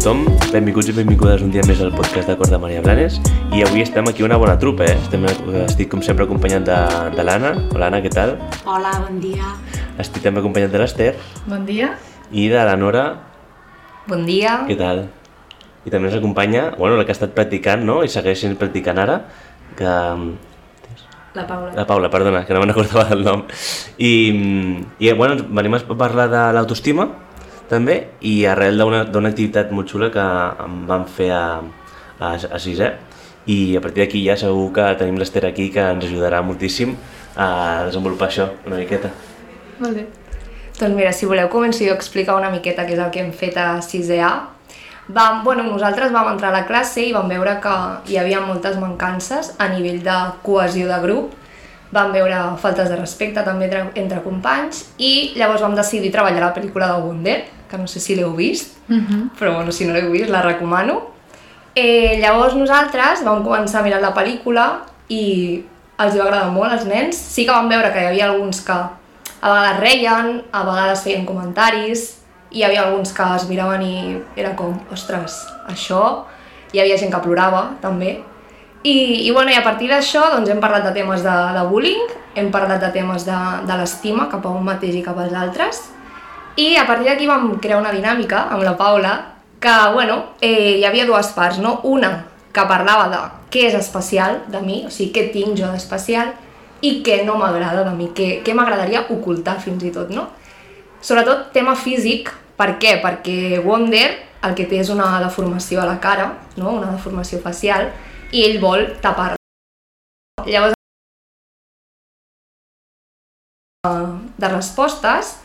tothom, benvinguts i benvingudes un dia més al podcast de Cor de Maria Blanes i avui estem aquí una bona trupa, eh? Estem, estic com sempre acompanyat de, de l'Anna. Hola Anna, què tal? Hola, bon dia. Estic també acompanyat de l'Ester Bon dia. i de la Nora. Bon dia. Què tal? I també ens acompanya, bueno, la que ha estat practicant, no? I segueix sent practicant ara, que... La Paula. La Paula, perdona, que no me'n recordava del nom. I, i bueno, ens venim a parlar de l'autoestima, també, i arrel d'una activitat molt xula que em van fer a, a, a sisè, i a partir d'aquí ja segur que tenim l'Ester aquí que ens ajudarà moltíssim a desenvolupar això una miqueta. Molt bé. Doncs mira, si voleu començo jo a explicar una miqueta què és el que hem fet a 6A. Vam, bueno, nosaltres vam entrar a la classe i vam veure que hi havia moltes mancances a nivell de cohesió de grup, vam veure faltes de respecte també entre companys i llavors vam decidir treballar la pel·lícula de Wonder, que no sé si l'heu vist, Uh -huh. però bueno, si no l'heu vist la recomano. Eh, llavors nosaltres vam començar a mirar la pel·lícula i els va agradar molt als nens. Sí que vam veure que hi havia alguns que a vegades reien, a vegades feien comentaris, i hi havia alguns que es miraven i era com, ostres, això... Hi havia gent que plorava, també. I, i, bueno, i a partir d'això doncs, hem parlat de temes de, de bullying, hem parlat de temes de, de l'estima cap a un mateix i cap als altres, i a partir d'aquí vam crear una dinàmica amb la Paula que, bueno, eh, hi havia dues parts, no? Una que parlava de què és especial de mi, o sigui, què tinc jo d'especial, i què no m'agrada de mi, què, què m'agradaria ocultar fins i tot, no? Sobretot tema físic, per què? Perquè Wonder el que té és una deformació a la cara, no? una deformació facial, i ell vol tapar-la. Llavors, de respostes,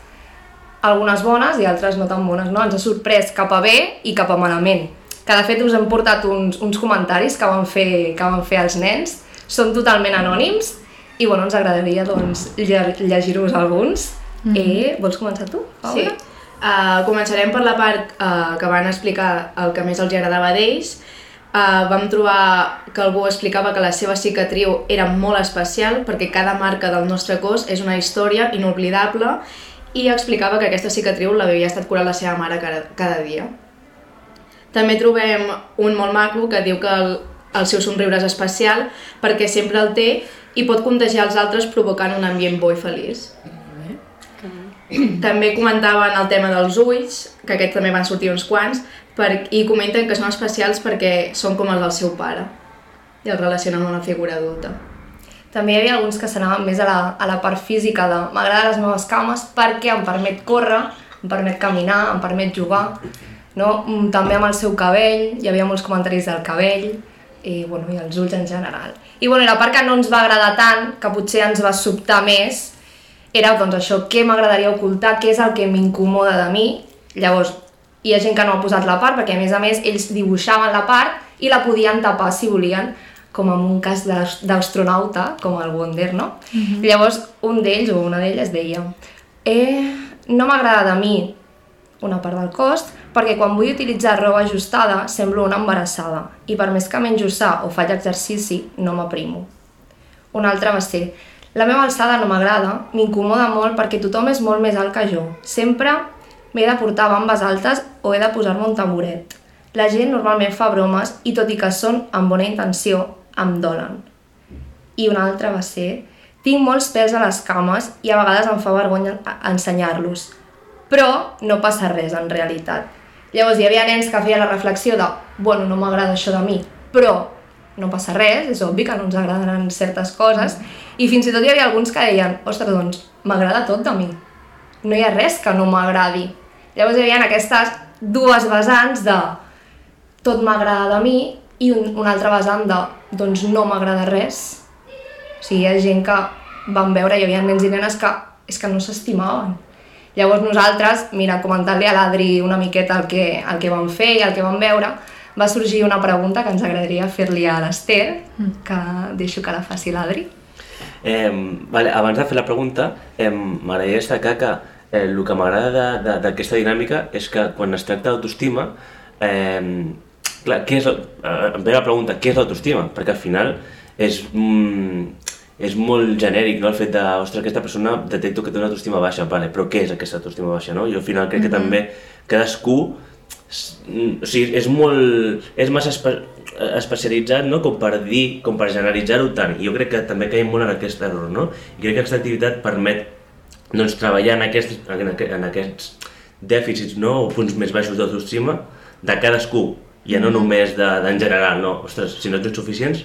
algunes bones i altres no tan bones, no? Ens ha sorprès cap a bé i cap a malament. Que de fet us hem portat uns, uns comentaris que van, fer, que van fer els nens, són totalment anònims i bueno, ens agradaria doncs, lle- llegir-vos alguns. Mm -hmm. eh, vols començar tu, Paula? Sí. Uh, començarem per la part uh, que van explicar el que més els agradava d'ells. Uh, vam trobar que algú explicava que la seva cicatriu era molt especial perquè cada marca del nostre cos és una història inoblidable i explicava que aquesta cicatriu l'havia estat curant la seva mare cada, cada dia. També trobem un molt maco que diu que el, el seu somriure és especial perquè sempre el té i pot contagiar els altres provocant un ambient bo i feliç. També comentaven el tema dels ulls, que aquests també van sortir uns quants, per, i comenten que són especials perquè són com els del seu pare i els relacionen amb una figura adulta. També hi havia alguns que s'anaven més a la, a la part física de m'agraden les meves cames perquè em permet córrer, em permet caminar, em permet jugar, no? Mm, també amb el seu cabell, hi havia molts comentaris del cabell, i, bueno, i els ulls en general. I, bueno, i la part que no ens va agradar tant, que potser ens va sobtar més, era doncs això, què m'agradaria ocultar, què és el que m'incomoda de mi. Llavors, hi ha gent que no ha posat la part, perquè a més a més ells dibuixaven la part i la podien tapar si volien, com en un cas d'as- d'astronauta, com el Wonder, no? Mm -hmm. Llavors, un d'ells o una d'elles deia eh, no m'agrada de mi una part del cos, perquè quan vull utilitzar roba ajustada semblo una embarassada i per més que menjo sa o faig exercici no m'aprimo. Una altra va ser la meva alçada no m'agrada, m'incomoda molt perquè tothom és molt més alt que jo. Sempre m'he de portar bambes altes o he de posar-me un tamboret. La gent normalment fa bromes i tot i que són amb bona intenció, em dolen. I una altra va ser tinc molts pèls a les cames i a vegades em fa vergonya ensenyar-los. Però no passa res en realitat. Llavors hi havia nens que feien la reflexió de bueno, no m'agrada això de mi, però no passa res, és obvi que no ens agradaran certes coses, i fins i tot hi havia alguns que deien, ostres, doncs m'agrada tot de mi, no hi ha res que no m'agradi. Llavors hi havia aquestes dues vessants de tot m'agrada de mi i un, una altra vessant de doncs no m'agrada res. O sigui, hi ha gent que van veure, hi havia nens i nenes que és que no s'estimaven. Llavors nosaltres, mira, comentant-li a l'Adri una miqueta el que, el que vam fer i el que vam veure, va sorgir una pregunta que ens agradaria fer-li a l'Ester, que deixo que la faci l'Adri. Eh, vale, abans de fer la pregunta, eh, m'agradaria destacar que eh, el que m'agrada d'aquesta dinàmica és que quan es tracta d'autoestima, eh, clar, què és, eh, em ve la pregunta, què és l'autoestima? Perquè al final és, mm, és molt genèric, no? El fet de, ostres, aquesta persona detecto que té una autoestima baixa, vale, però què és aquesta autoestima baixa, no? Jo al final crec que també cadascú mm, o sigui, és molt... és massa espe especialitzat, no?, com per dir, com per generalitzar-ho tant. I jo crec que també caiem molt en aquest error, no? I crec que aquesta activitat permet doncs, treballar en aquests, en, aqu- en aquests dèficits, no?, o punts més baixos d'autoestima de cadascú, ja no només de, de, en general, no? Ostres, si no tens suficients,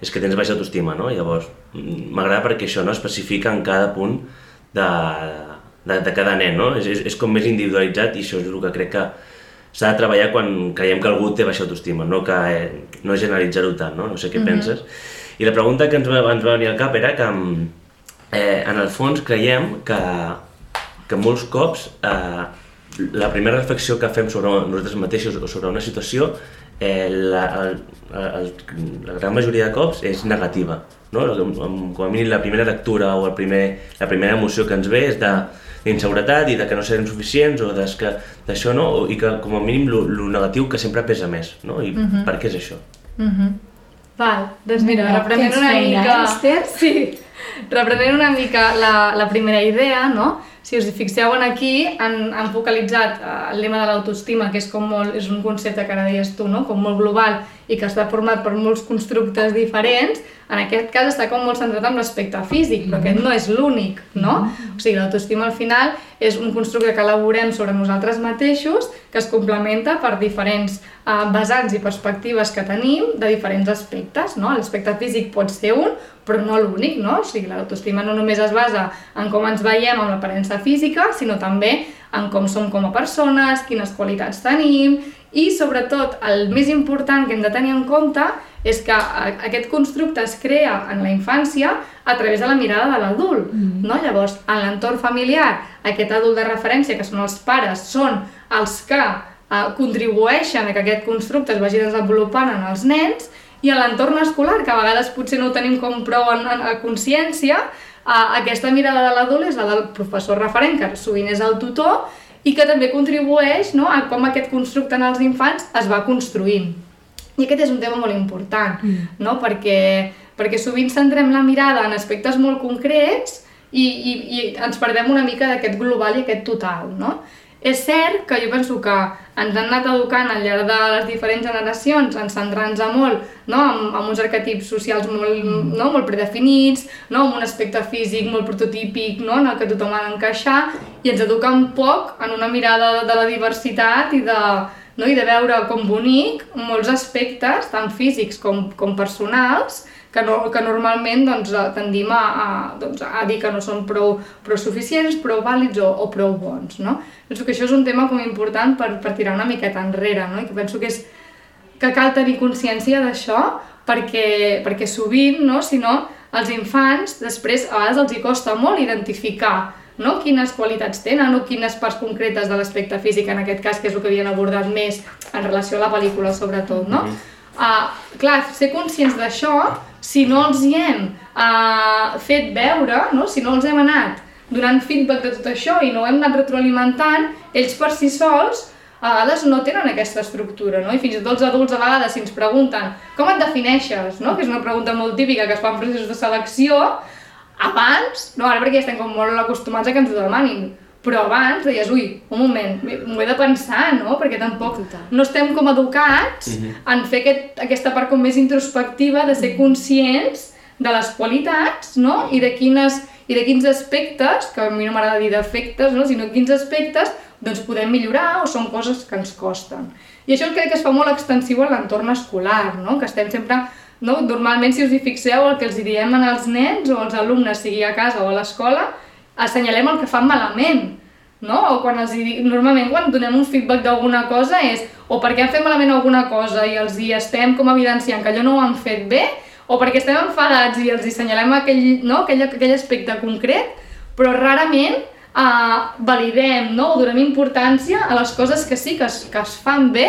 és que tens baixa autoestima, no? Llavors, mm, m'agrada perquè això no especifica en cada punt de, de, de cada nen, no? És, és, és com més individualitzat i això és el que crec que s'ha de treballar quan creiem que algú té baixa autoestima, no, que, eh, no generalitzar-ho tant, no? No sé què penses. I la pregunta que ens va, ens va venir al cap era que, mm, eh, en el fons, creiem que, que molts cops eh, la primera reflexió que fem sobre nosaltres mateixos o sobre una situació, eh, la, el, el, la gran majoria de cops és negativa. No? Com a mínim la primera lectura o el primer, la primera emoció que ens ve és de d'inseguretat i de que no serem suficients o d'això no, i que com a mínim el negatiu que sempre pesa més, no? I per què és això? Val, doncs mira, Mira, reprenent una feina, mica... eh? Sí, reprenent una mica la, la primera idea, no? Si us fixeu en aquí, han, han focalitzat eh, el lema de l'autoestima, que és com molt, és un concepte que ara deies tu, no? com molt global i que està format per molts constructes diferents, en aquest cas està com molt centrat en l'aspecte físic, però aquest no és l'únic, no? O sigui, l'autoestima al final és un constructe que elaborem sobre nosaltres mateixos que es complementa per diferents eh, vessants i perspectives que tenim de diferents aspectes, no? L'aspecte físic pot ser un, però no l'únic, no? O sigui, l'autoestima no només es basa en com ens veiem amb l'aparença física, sinó també en com som com a persones, quines qualitats tenim i, sobretot, el més important que hem de tenir en compte és que a- aquest constructe es crea en la infància a través de la mirada de l'adult, no? Llavors, en l'entorn familiar, aquest adult de referència, que són els pares, són els que eh, contribueixen a que aquest constructe es vagi desenvolupant en els nens, i a l'entorn escolar, que a vegades potser no ho tenim com prou en, en, a consciència, eh, aquesta mirada de l'adult és la del professor referent, que sovint és el tutor, i que també contribueix no, a com aquest constructe en els infants es va construint. I aquest és un tema molt important, mm. no? perquè, perquè sovint centrem la mirada en aspectes molt concrets i, i, i ens perdem una mica d'aquest global i aquest total. No? És cert que jo penso que ens han anat educant al llarg de les diferents generacions en centrar-nos molt no? amb, amb uns arquetips socials molt, no? molt predefinits, no? amb un aspecte físic molt prototípic no? en el que tothom ha d'encaixar i ens eduquen poc en una mirada de la diversitat i de, no? i de veure com bonic molts aspectes, tant físics com, com personals, que, no, que normalment doncs, eh, tendim a, a, doncs, a dir que no són prou, prou suficients, prou vàlids o, o prou bons. No? Penso que això és un tema com important per, per tirar una miqueta enrere, no? i que penso que és que cal tenir consciència d'això perquè, perquè sovint, no? si no, els infants després a vegades els hi costa molt identificar no? quines qualitats tenen o quines parts concretes de l'aspecte físic, en aquest cas, que és el que havien abordat més en relació a la pel·lícula, sobretot, no? Uh, clar, ser conscients d'això, si no els hi hem uh, fet veure, no? si no els hem anat donant feedback de tot això i no ho hem anat retroalimentant, ells per si sols a vegades no tenen aquesta estructura, no? I fins i tot els adults a vegades si ens pregunten com et defineixes, no? Que és una pregunta molt típica que es fa en processos de selecció, abans, no ara perquè ja estem com molt acostumats a que ens ho demanin, però abans deies, ui, un moment, m'ho he de pensar, no? Perquè tampoc Total. no estem com educats en fer aquest, aquesta part com més introspectiva de ser conscients de les qualitats, no? I de quines i de quins aspectes, que a mi no m'agrada dir defectes, no? sinó quins aspectes doncs podem millorar o són coses que ens costen. I això crec que es fa molt extensiu a l'entorn escolar, no? que estem sempre... No? Normalment, si us hi fixeu, el que els diem als nens o als alumnes, sigui a casa o a l'escola, assenyalem el que fan malament. No? O quan els hi, normalment quan donem un feedback d'alguna cosa és o perquè han fet malament alguna cosa i els hi estem com evidenciant que allò no ho han fet bé, o perquè estem enfadats i els assenyalem aquell, no? aquell, aquell aspecte concret, però rarament eh, validem no? o donem importància a les coses que sí que es, que es fan bé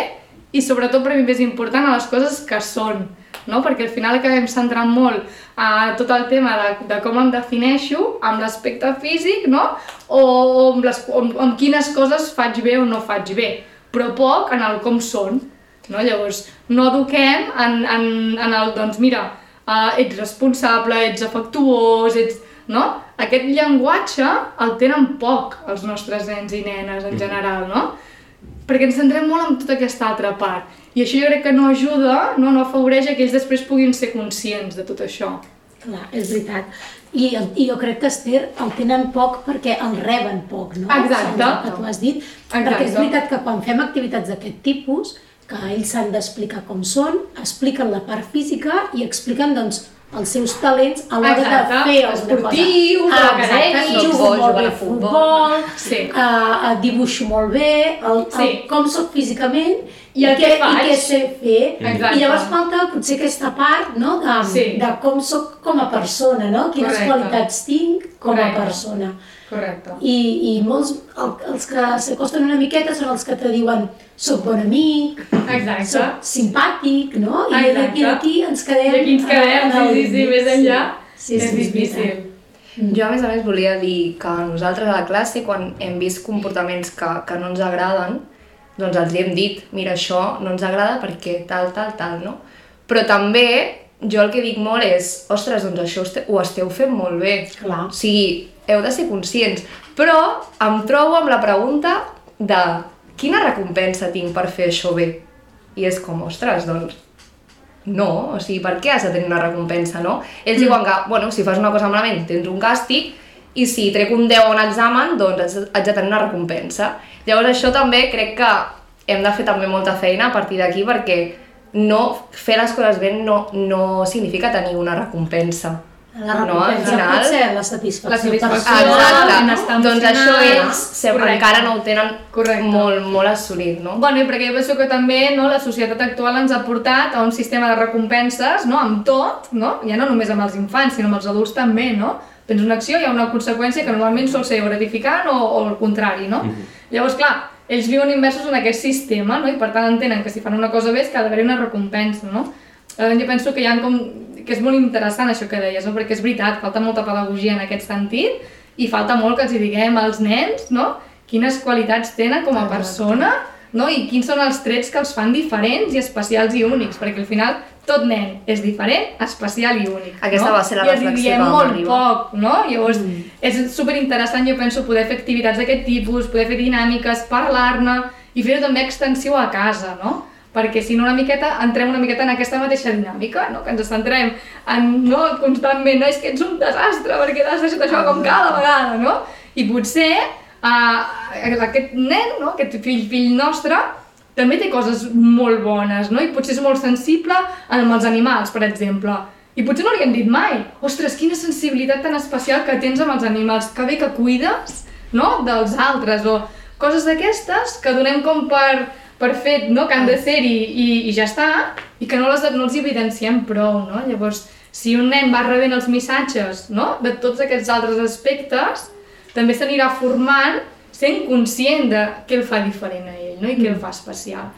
i sobretot per mi més important a les coses que són, no? perquè al final acabem centrant molt a tot el tema de, de com em defineixo amb l'aspecte físic no? o, o amb, les, amb, amb quines coses faig bé o no faig bé, però poc en el com són. No? Llavors, no eduquem en, en, en el, doncs mira, uh, ets responsable, ets afectuós, ets... No? Aquest llenguatge el tenen poc els nostres nens i nenes en general, no? Perquè ens centrem molt en tota aquesta altra part. I això jo crec que no ajuda, no, no afavoreix que ells després puguin ser conscients de tot això. Clar, és veritat. I, el- I jo crec que Esther el tenen poc perquè el reben poc, no? Exacte. El que tu has dit. Exacte. Perquè és veritat que quan fem activitats d'aquest tipus, que ells s'han d'explicar com són, expliquen la part física i expliquen, doncs, els seus talents a l'hora de fer alguna cosa. Exacte. Jugo molt bé a a futbol. futbol, Sí. uh, dibuixo molt bé, el, el, Sí. com sóc físicament I el què, faig. i què sé fer. Exacte. I llavors falta potser aquesta part no, de, Sí. de com sóc com a persona, no? quines Correcte. qualitats tinc com Correcte. a persona. Correcte. I, i molts, el, els que s'acosten una miqueta són els que te diuen soc bon amic, Exacte. soc simpàtic, no? I d'aquí aquí ens quedem... I aquí ens quedem, sí, sí, sí, més enllà Sí, és sí, és difícil. veritat. Jo, a més a més, volia dir que nosaltres a la classe, quan hem vist comportaments que, que no ens agraden, doncs els hem dit, mira, això no ens agrada perquè tal, tal, tal, no? Però també, jo el que dic molt és, ostres, doncs això ho esteu fent molt bé. Clar. O sigui, heu de ser conscients. Però em trobo amb la pregunta de quina recompensa tinc per fer això bé? I és com, ostres, doncs, no, o sigui, per què has de tenir una recompensa, no? Ells Mm. diuen que, bueno, si fas una cosa malament tens un càstig i si trec un 10 a un examen, doncs haig- de tenir una recompensa. Llavors això també crec que hem de fer també molta feina a partir d'aquí perquè no fer les coses bé no, no significa tenir una recompensa. La no, al recompensa final... la satisfacció, La satisfacció, personal. Exacte, doncs això ells se, Correcte. encara no ho tenen Correcte. molt, molt assolit, no? Bueno, i perquè jo penso que també no, la societat actual ens ha portat a un sistema de recompenses no, amb tot, no? ja no només amb els infants, sinó amb els adults també, no? Tens una acció, hi ha una conseqüència que normalment sol ser gratificant o, o el contrari, no? Llavors, clar, ells viuen immersos en aquest sistema, no? I per tant entenen que si fan una cosa bé és que ha d'haver una recompensa, no? Llavors, jo penso que hi ha com que és molt interessant això que deies, no? perquè és veritat, falta molta pedagogia en aquest sentit i falta molt que els hi diguem als nens no? quines qualitats tenen com a persona no? i quins són els trets que els fan diferents i especials i únics, perquè al final tot nen és diferent, especial i únic. Aquesta no? va ser la reflexió que vam molt arribar. poc, no? Llavors, mm. és superinteressant, jo penso, poder fer activitats d'aquest tipus, poder fer dinàmiques, parlar-ne i fer-ho també extensiu a casa, no? Perquè si no una miqueta entrem una miqueta en aquesta mateixa dinàmica, no? que ens centrem en no, constantment, no, és que ets un desastre perquè t'has deixat això com cada vegada, no? I potser uh, aquest nen, no? aquest fill, fill nostre, també té coses molt bones, no? I potser és molt sensible amb els animals, per exemple. I potser no li hem dit mai, ostres, quina sensibilitat tan especial que tens amb els animals, que bé que cuides, no?, dels altres, o coses d'aquestes que donem com per, per fet, no?, que han de ser-hi i, i ja està, i que no, les, no els evidenciem prou, no? Llavors, si un nen va rebent els missatges, no?, de tots aquests altres aspectes, també s'anirà formant sent conscient de què el fa diferent a ell, no?, i què el fa especial.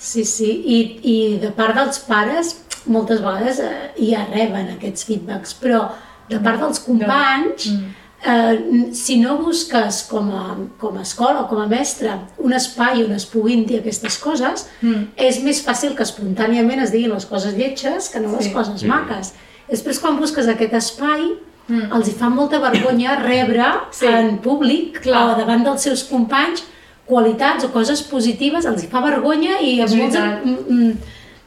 Sí, sí, I, i de part dels pares moltes vegades eh, ja reben aquests feedbacks, però de part dels companys, eh, si no busques com a, com a escola o com a mestre un espai on es puguin dir aquestes coses, Mm. és més fàcil que espontàniament es diguin les coses lletges que no les Sí. coses maques. Després, quan busques aquest espai, Mm. els hi fa molta vergonya rebre Sí. en públic Clar. o davant dels seus companys qualitats o coses positives, els hi fa vergonya i És els molts...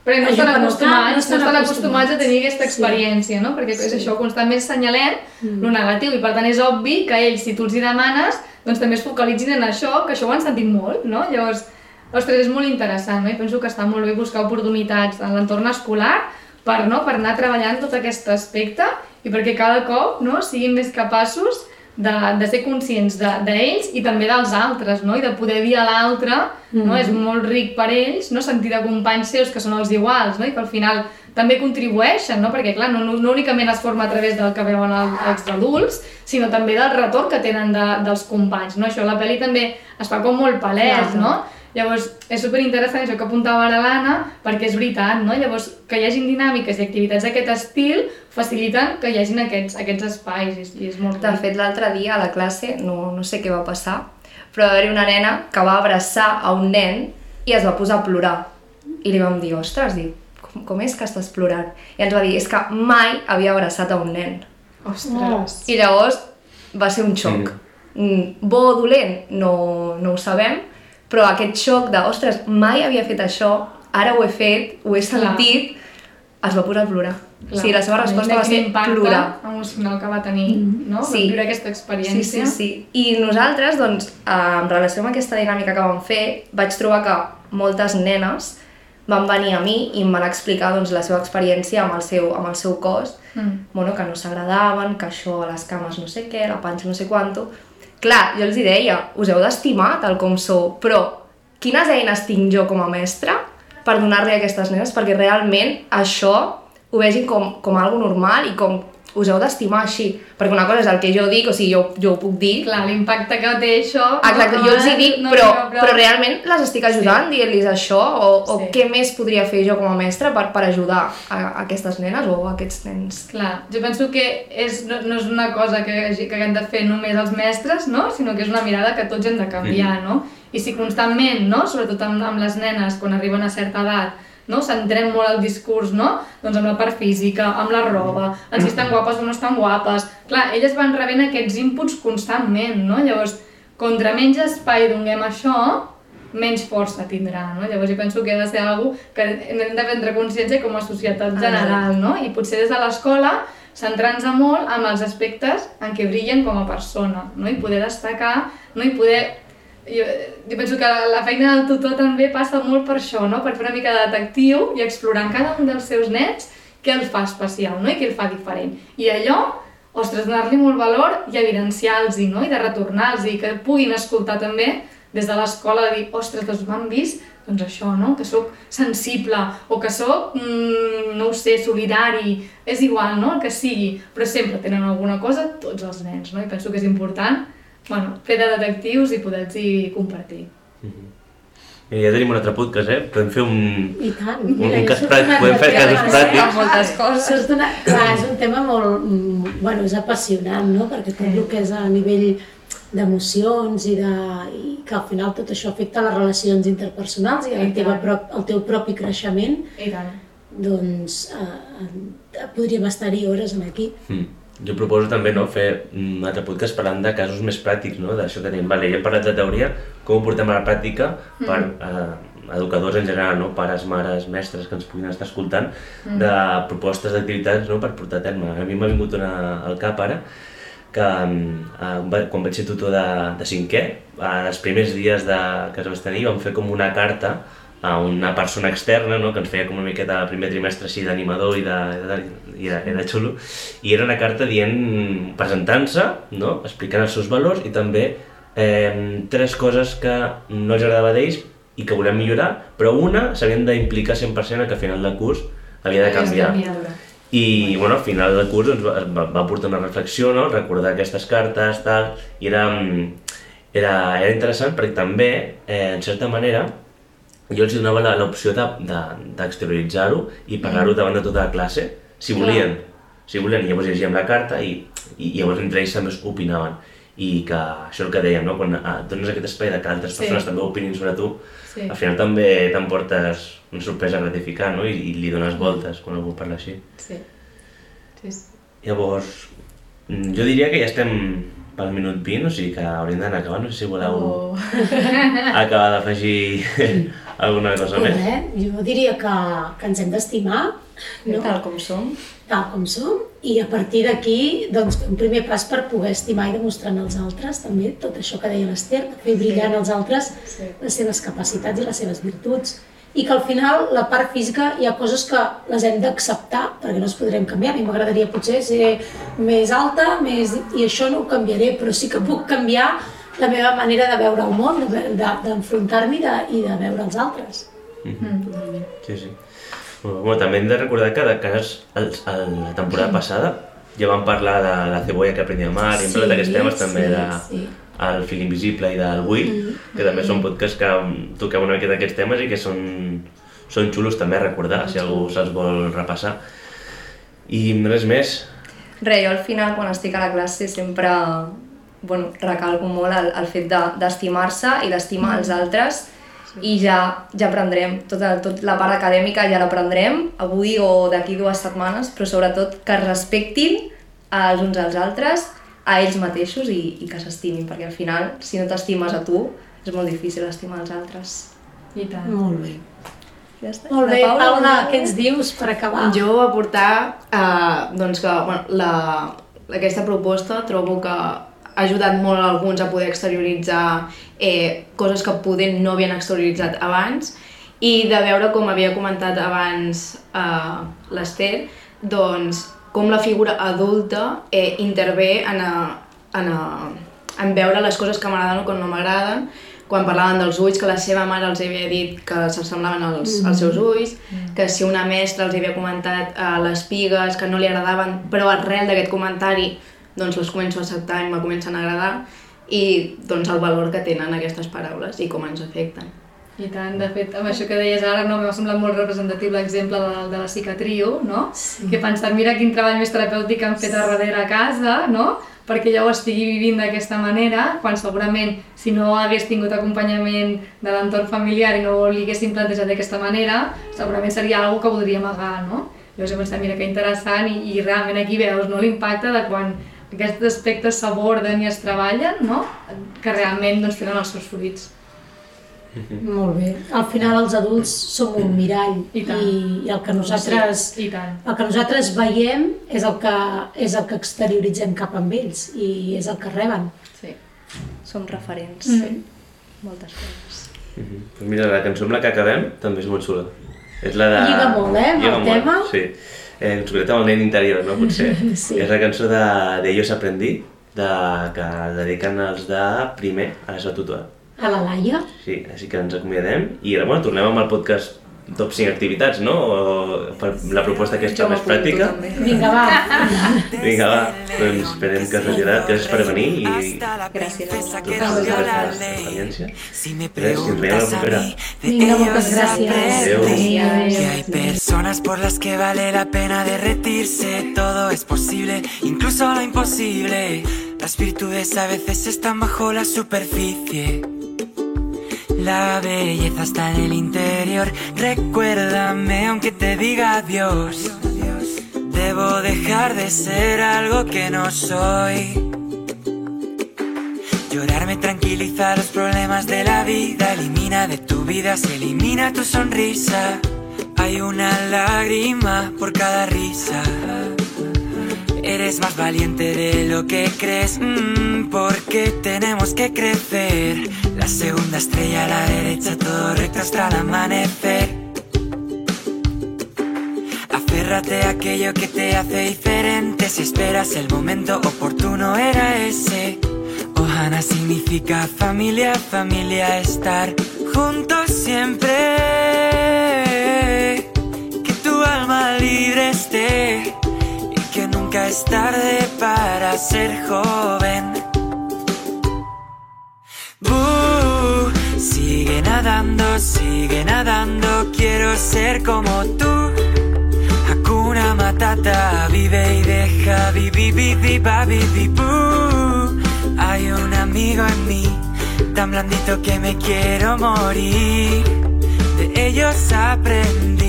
Perquè no estan acostumats, no estan acostumats a tenir aquesta Sí. experiència, no? Perquè és Sí. això, constantment assenyalem mm. negatiu i per tant és obvi que ells, si tu els hi demanes, doncs també es focalitzin en això, que això ho han sentit molt, no? Llavors, ostres, és molt interessant, no? I penso que està molt bé buscar oportunitats en l'entorn escolar per, no? per anar treballant tot aquest aspecte i perquè cada cop no? siguin més capaços de, de ser conscients d'ells de, i també dels altres, no? I de poder dir a l'altre, no? És molt ric per ells, no? Sentir de companys seus que són els iguals, no? I que al final també contribueixen, no? Perquè, clar, no, no, no únicament es forma a través del que veuen el, els adults, sinó també del retorn que tenen de, dels companys, no? Això la pel·li també es fa com molt palès, Clar. no? Llavors, és superinteressant això que apuntava ara l'Anna, perquè és veritat, no? Llavors, que hi hagin dinàmiques i activitats d'aquest estil faciliten que hi hagin aquests, aquests espais, i, i és molt De fet, l'altre dia a la classe, no, no sé què va passar, però va haver una nena que va abraçar a un nen i es va posar a plorar. I li vam dir, ostres, dic, com, com és que estàs plorant? I ens va dir, és que mai havia abraçat a un nen. Ostres! I llavors va ser un xoc. Mm. Bo o dolent, no, no ho sabem, però aquest xoc de, ostres, mai havia fet això, ara ho he fet, ho he sentit, es va posar a plorar. Clar, sí, la seva resposta va ser plorar. emocional que va tenir, no? Sí. Sí. Viure aquesta Sí, experiència. sí, sí. I nosaltres, doncs, eh, en relació amb aquesta dinàmica que vam fer, vaig trobar que moltes nenes van venir a mi i em van explicar doncs, la seva experiència amb el seu, amb el seu cos, Mm. bueno, que no s'agradaven, que això a les cames no sé què, la panxa no sé quanto. Clar, jo els hi deia, us heu d'estimar tal com sou, però quines eines tinc jo com a mestra per donar-li a aquestes nenes? Perquè realment això ho vegin com, com algo normal i com us heu d'estimar així. Perquè una cosa és el que jo dic, o sigui, jo, jo ho puc dir, Clar, l'impacte que té això... Exacte, no, jo els hi dic, no però, però realment les estic ajudant sí. dient-los això, o, o Sí. què més podria fer jo com a mestra per, per ajudar a, a aquestes nenes o a aquests nens. Clar, jo penso que és, no, no és una cosa que, que haguem de fer només els mestres, no? sinó que és una mirada que tots hem de canviar, no? I si constantment, no? sobretot amb, amb les nenes, quan arriben a certa edat, no? centrem molt el discurs, no? Doncs amb la part física, amb la roba, en si estan guapes o no estan guapes. Clar, elles van rebent aquests inputs constantment, no? Llavors, contra menys espai donem això, menys força tindrà, no? Llavors jo penso que ha de ser algo que hem de prendre consciència com a societat general, no? I potser des de l'escola centrant-se molt en els aspectes en què brillen com a persona, no? I poder destacar, no? I poder... Jo, jo penso que la, feina del tutor també passa molt per això, no? Per fer una mica de detectiu i explorar en cada un dels seus nets què el fa especial, no? I què el fa diferent. I allò, ostres, donar-li molt valor i evidenciar-los, no? I de retornar-los, i que puguin escoltar també des de l'escola de dir, ostres, doncs m'han vist doncs això, no? que sóc sensible o que sóc, mm, no ho sé, solidari, és igual, no? el que sigui, però sempre tenen alguna cosa tots els nens, no? i penso que és important bueno, fer de detectius i poder-los compartir. Mira, ja tenim un altre podcast, eh? Podem fer un, I tant. un, Mira, un cas pràctic, podem fer casos pràctics. Moltes coses. Això és, una, clar, és un tema molt, mm, bueno, és apassionant, no? Perquè tot el que és a nivell d'emocions i, de, i que al final tot això afecta les relacions interpersonals i I el, teva prop, el teu propi creixement, I tant. doncs eh, eh, podríem estar-hi hores en aquí. Mm. Jo proposo també no, fer un altre podcast parlant de casos més pràctics, no? d'això que tenim. Vale, ja hem parlat de teoria, com ho portem a la pràctica per eh, educadors en general, no? pares, mares, mestres que ens puguin estar escoltant, de propostes d'activitats no? per portar a terme. A mi m'ha vingut una al cap ara, que eh, va- quan vaig ser tutor de, de cinquè, eh, els primers dies de, que es vaig tenir vam fer com una carta a una persona externa no? que ens feia com una miqueta el primer trimestre així d'animador i, de, de, i era, era xulo i era una carta dient, presentant-se, no? explicant els seus valors i també eh, tres coses que no els agradava d'ells i que volem millorar, però una s'havien d'implicar 100% a que a final de curs havia de canviar. I bueno, al final del curs doncs, va, va, va portar una reflexió, no? recordar aquestes cartes, tal, i era, mm, era, era interessant perquè també, eh, en certa manera, jo els donava la- l'opció d'exterioritzar-ho de, i parlar-ho davant de tota la classe, si volien. Si volien, i llavors llegíem la carta i, i llavors entre ells també opinaven. I que això és el que dèiem, no? quan ah, dones aquest espai de que altres Sí. persones també opinin sobre tu, Sí. al final també t'emportes una sorpresa gratificant no? I, i li dones voltes quan algú parla així. Sí. Sí, sí. Llavors, mm, jo diria que ja estem pel minut 20, o sigui que hauríem d'anar acabant. No sé si voleu Oh. acabar d'afegir alguna cosa Pues més. res, jo diria que, que ens hem d'estimar, no? Tal com som. tal com som, i a partir d'aquí, doncs, un primer pas per poder estimar i demostrar als altres també tot això que deia l'Ester, de fer brillar en els altres Sí. les seves capacitats i les seves virtuts. I que al final la part física hi ha coses que les hem d'acceptar perquè no es podrem canviar. A mi m'agradaria potser ser més alta més... i això no ho canviaré, però sí que puc canviar la meva manera de veure el món, de- de- d'enfrontar-m'hi de, i de veure els altres. Sí, sí. Bueno, bueno, també hem de recordar que de cas, el, el, la temporada passada ja vam parlar de la cebolla que aprenia a mar i hem Sí, parlat d'aquests temes també sí, de sí. el fil invisible i del Will, que també són podcasts que mm, toqueu una miqueta aquests temes i que són, són xulos també a recordar, si algú se'ls vol repassar. I res més, Re, jo al final, quan estic a la classe, sempre bueno, recalco molt el, el fet de- d'estimar-se i d'estimar els altres i ja, ja aprendrem, tota, tot la part acadèmica ja l'aprendrem avui o d'aquí dues setmanes, però sobretot que es respectin els uns als altres, a ells mateixos i, i que s'estimin, perquè al final, si no t'estimes a tu, és molt difícil estimar els altres. I tant. Molt bé. Ja està. Molt bé, La Paula, Paula, una- què ens dius per acabar? Jo aportar eh, doncs que bueno, la, aquesta proposta trobo que ha ajudat molt a alguns a poder exterioritzar eh, coses que poder no havien exterioritzat abans. I de veure, com havia comentat abans eh, l'Ester, doncs com la figura adulta eh, intervé en, a, en, a, en veure les coses que m'agraden o que no m'agraden, quan parlaven dels ulls, que la seva mare els havia dit que s'assemblaven als, als seus ulls, que si una mestra els havia comentat eh, les pigues que no li agradaven, però arrel d'aquest comentari doncs les començo a acceptar i me comencen a agradar i doncs el valor que tenen aquestes paraules i com ens afecten. I tant, de fet, amb això que deies ara no m'ha semblat molt representatiu l'exemple de, de la cicatriu, no? Sí. Que he pensat, mira quin treball més terapèutic han fet a darrere a casa, no? Perquè ja ho estigui vivint d'aquesta manera, quan segurament si no hagués tingut acompanyament de l'entorn familiar i no li haguéssim plantejat d'aquesta manera, segurament seria algo que voldria amagar, no? Llavors he pensat, mira que interessant i, i realment aquí veus no, l'impacte de quan aquests aspectes s'aborden i es treballen, no? Que realment doncs, tenen els seus fruits. Molt bé. Al final els adults som un mirall I tant. i, i el que nosaltres I tant. el que nosaltres veiem és el que, és el que exterioritzem cap amb ells i és el que reben. Sí. Som referents. Mm. Moltes coses. Mhm. Pues mira, la cançó amb la que acabem també és molt xula. És la de... Lliga molt, eh, amb el molt, tema. Sí. Eh, secret amb el nen interior, no? Potser. Sí. És la cançó de, de Ellos Aprendí, de, que dediquen els de primer a la seva tutora. A la Laia, Sí, així que ens acomiadem i bueno, tornem amb el podcast top 5 activitats, no? O per la proposta aquesta més pràctica. vinga va. Vinga, va, doncs esperem que us hagi agradat. Gràcies per venir i Gràcies a vosaltres. per la experiència. Si me Res, ens veiem a la preguntas a propera. mí, de Vinga, moltes ellos gràcies. aprendí Adéu. que hay personas por las que vale la pena derretirse. Todo es posible, incluso lo imposible. Las virtudes a veces están bajo la superficie. La belleza está en el interior. Recuérdame aunque te diga adiós. Debo dejar de ser algo que no soy. Llorar me tranquiliza los problemas de la vida. Elimina de tu vida, se elimina tu sonrisa. Hay una lágrima por cada risa. Eres más valiente de lo que crees, mm, porque tenemos que crecer. La segunda estrella a la derecha, todo recto hasta el amanecer. Aférrate a aquello que te hace diferente. Si esperas el momento oportuno, era ese. Ohana significa familia, familia, estar juntos siempre. Que tu alma libre esté es tarde para ser joven. Buh, sigue nadando, sigue nadando, quiero ser como tú. Hakuna Matata, vive y deja, vivi, vivi, vivi. Hay un amigo en mí, tan blandito que me quiero morir. De ellos aprendí.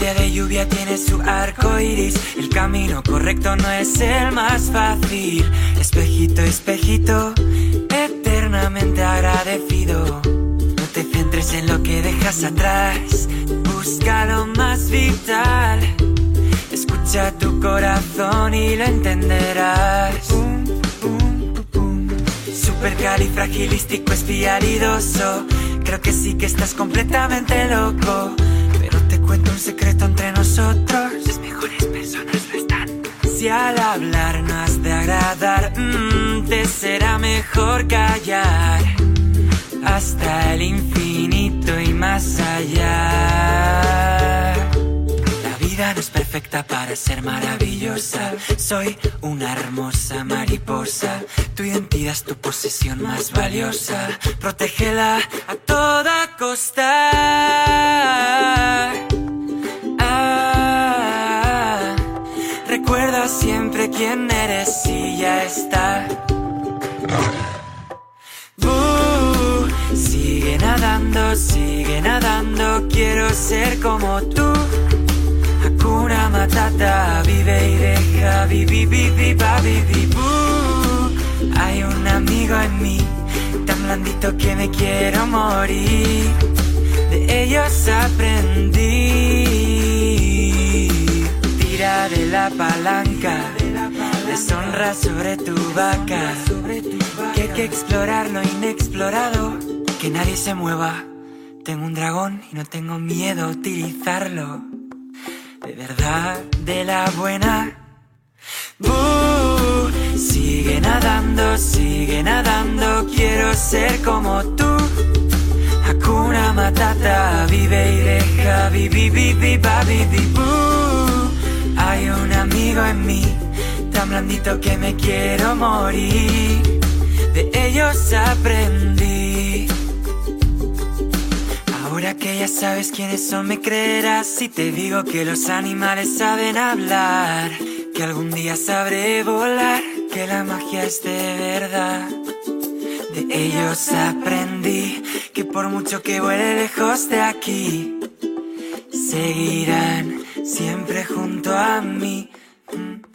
Día de lluvia tiene su arco iris. El camino correcto no es el más fácil. Espejito, espejito, eternamente agradecido. No te centres en lo que dejas atrás. Busca lo más vital. Escucha tu corazón y lo entenderás. Supercalifragilístico espialidoso. Creo que sí que estás completamente loco. Cuento un secreto entre nosotros. Las mejores personas lo están. Si al hablar no has de agradar, mm, te será mejor callar. Hasta el infinito y más allá. La vida no es perfecta para ser maravillosa. Soy una hermosa mariposa. Tu identidad es tu posesión más valiosa. Protégela a toda costa. Sigue nadando, quiero ser como tú. Hakuna Matata, vive y deja, vivi, vivi, ba, vivi, boo. Hay un amigo en mí, tan blandito que me quiero morir. De ellos aprendí. Tira de la palanca, deshonra sobre tu vaca. Que hay que explorar lo inexplorado, que nadie se mueva. Tengo un dragón y no tengo miedo a utilizarlo. De verdad, de la buena. Buh, sigue nadando, sigue nadando, quiero ser como tú. Hakuna Matata, vive y deja, vivi, vivi, ba, vivi, buh. Hay un amigo en mí, tan blandito que me quiero morir. De ellos aprendí. Que ya sabes quiénes son, me creerás si te digo que los animales saben hablar, que algún día sabré volar, que la magia es de verdad. De ellos aprendí que por mucho que vuele lejos de aquí, seguirán siempre junto a mí. Mm.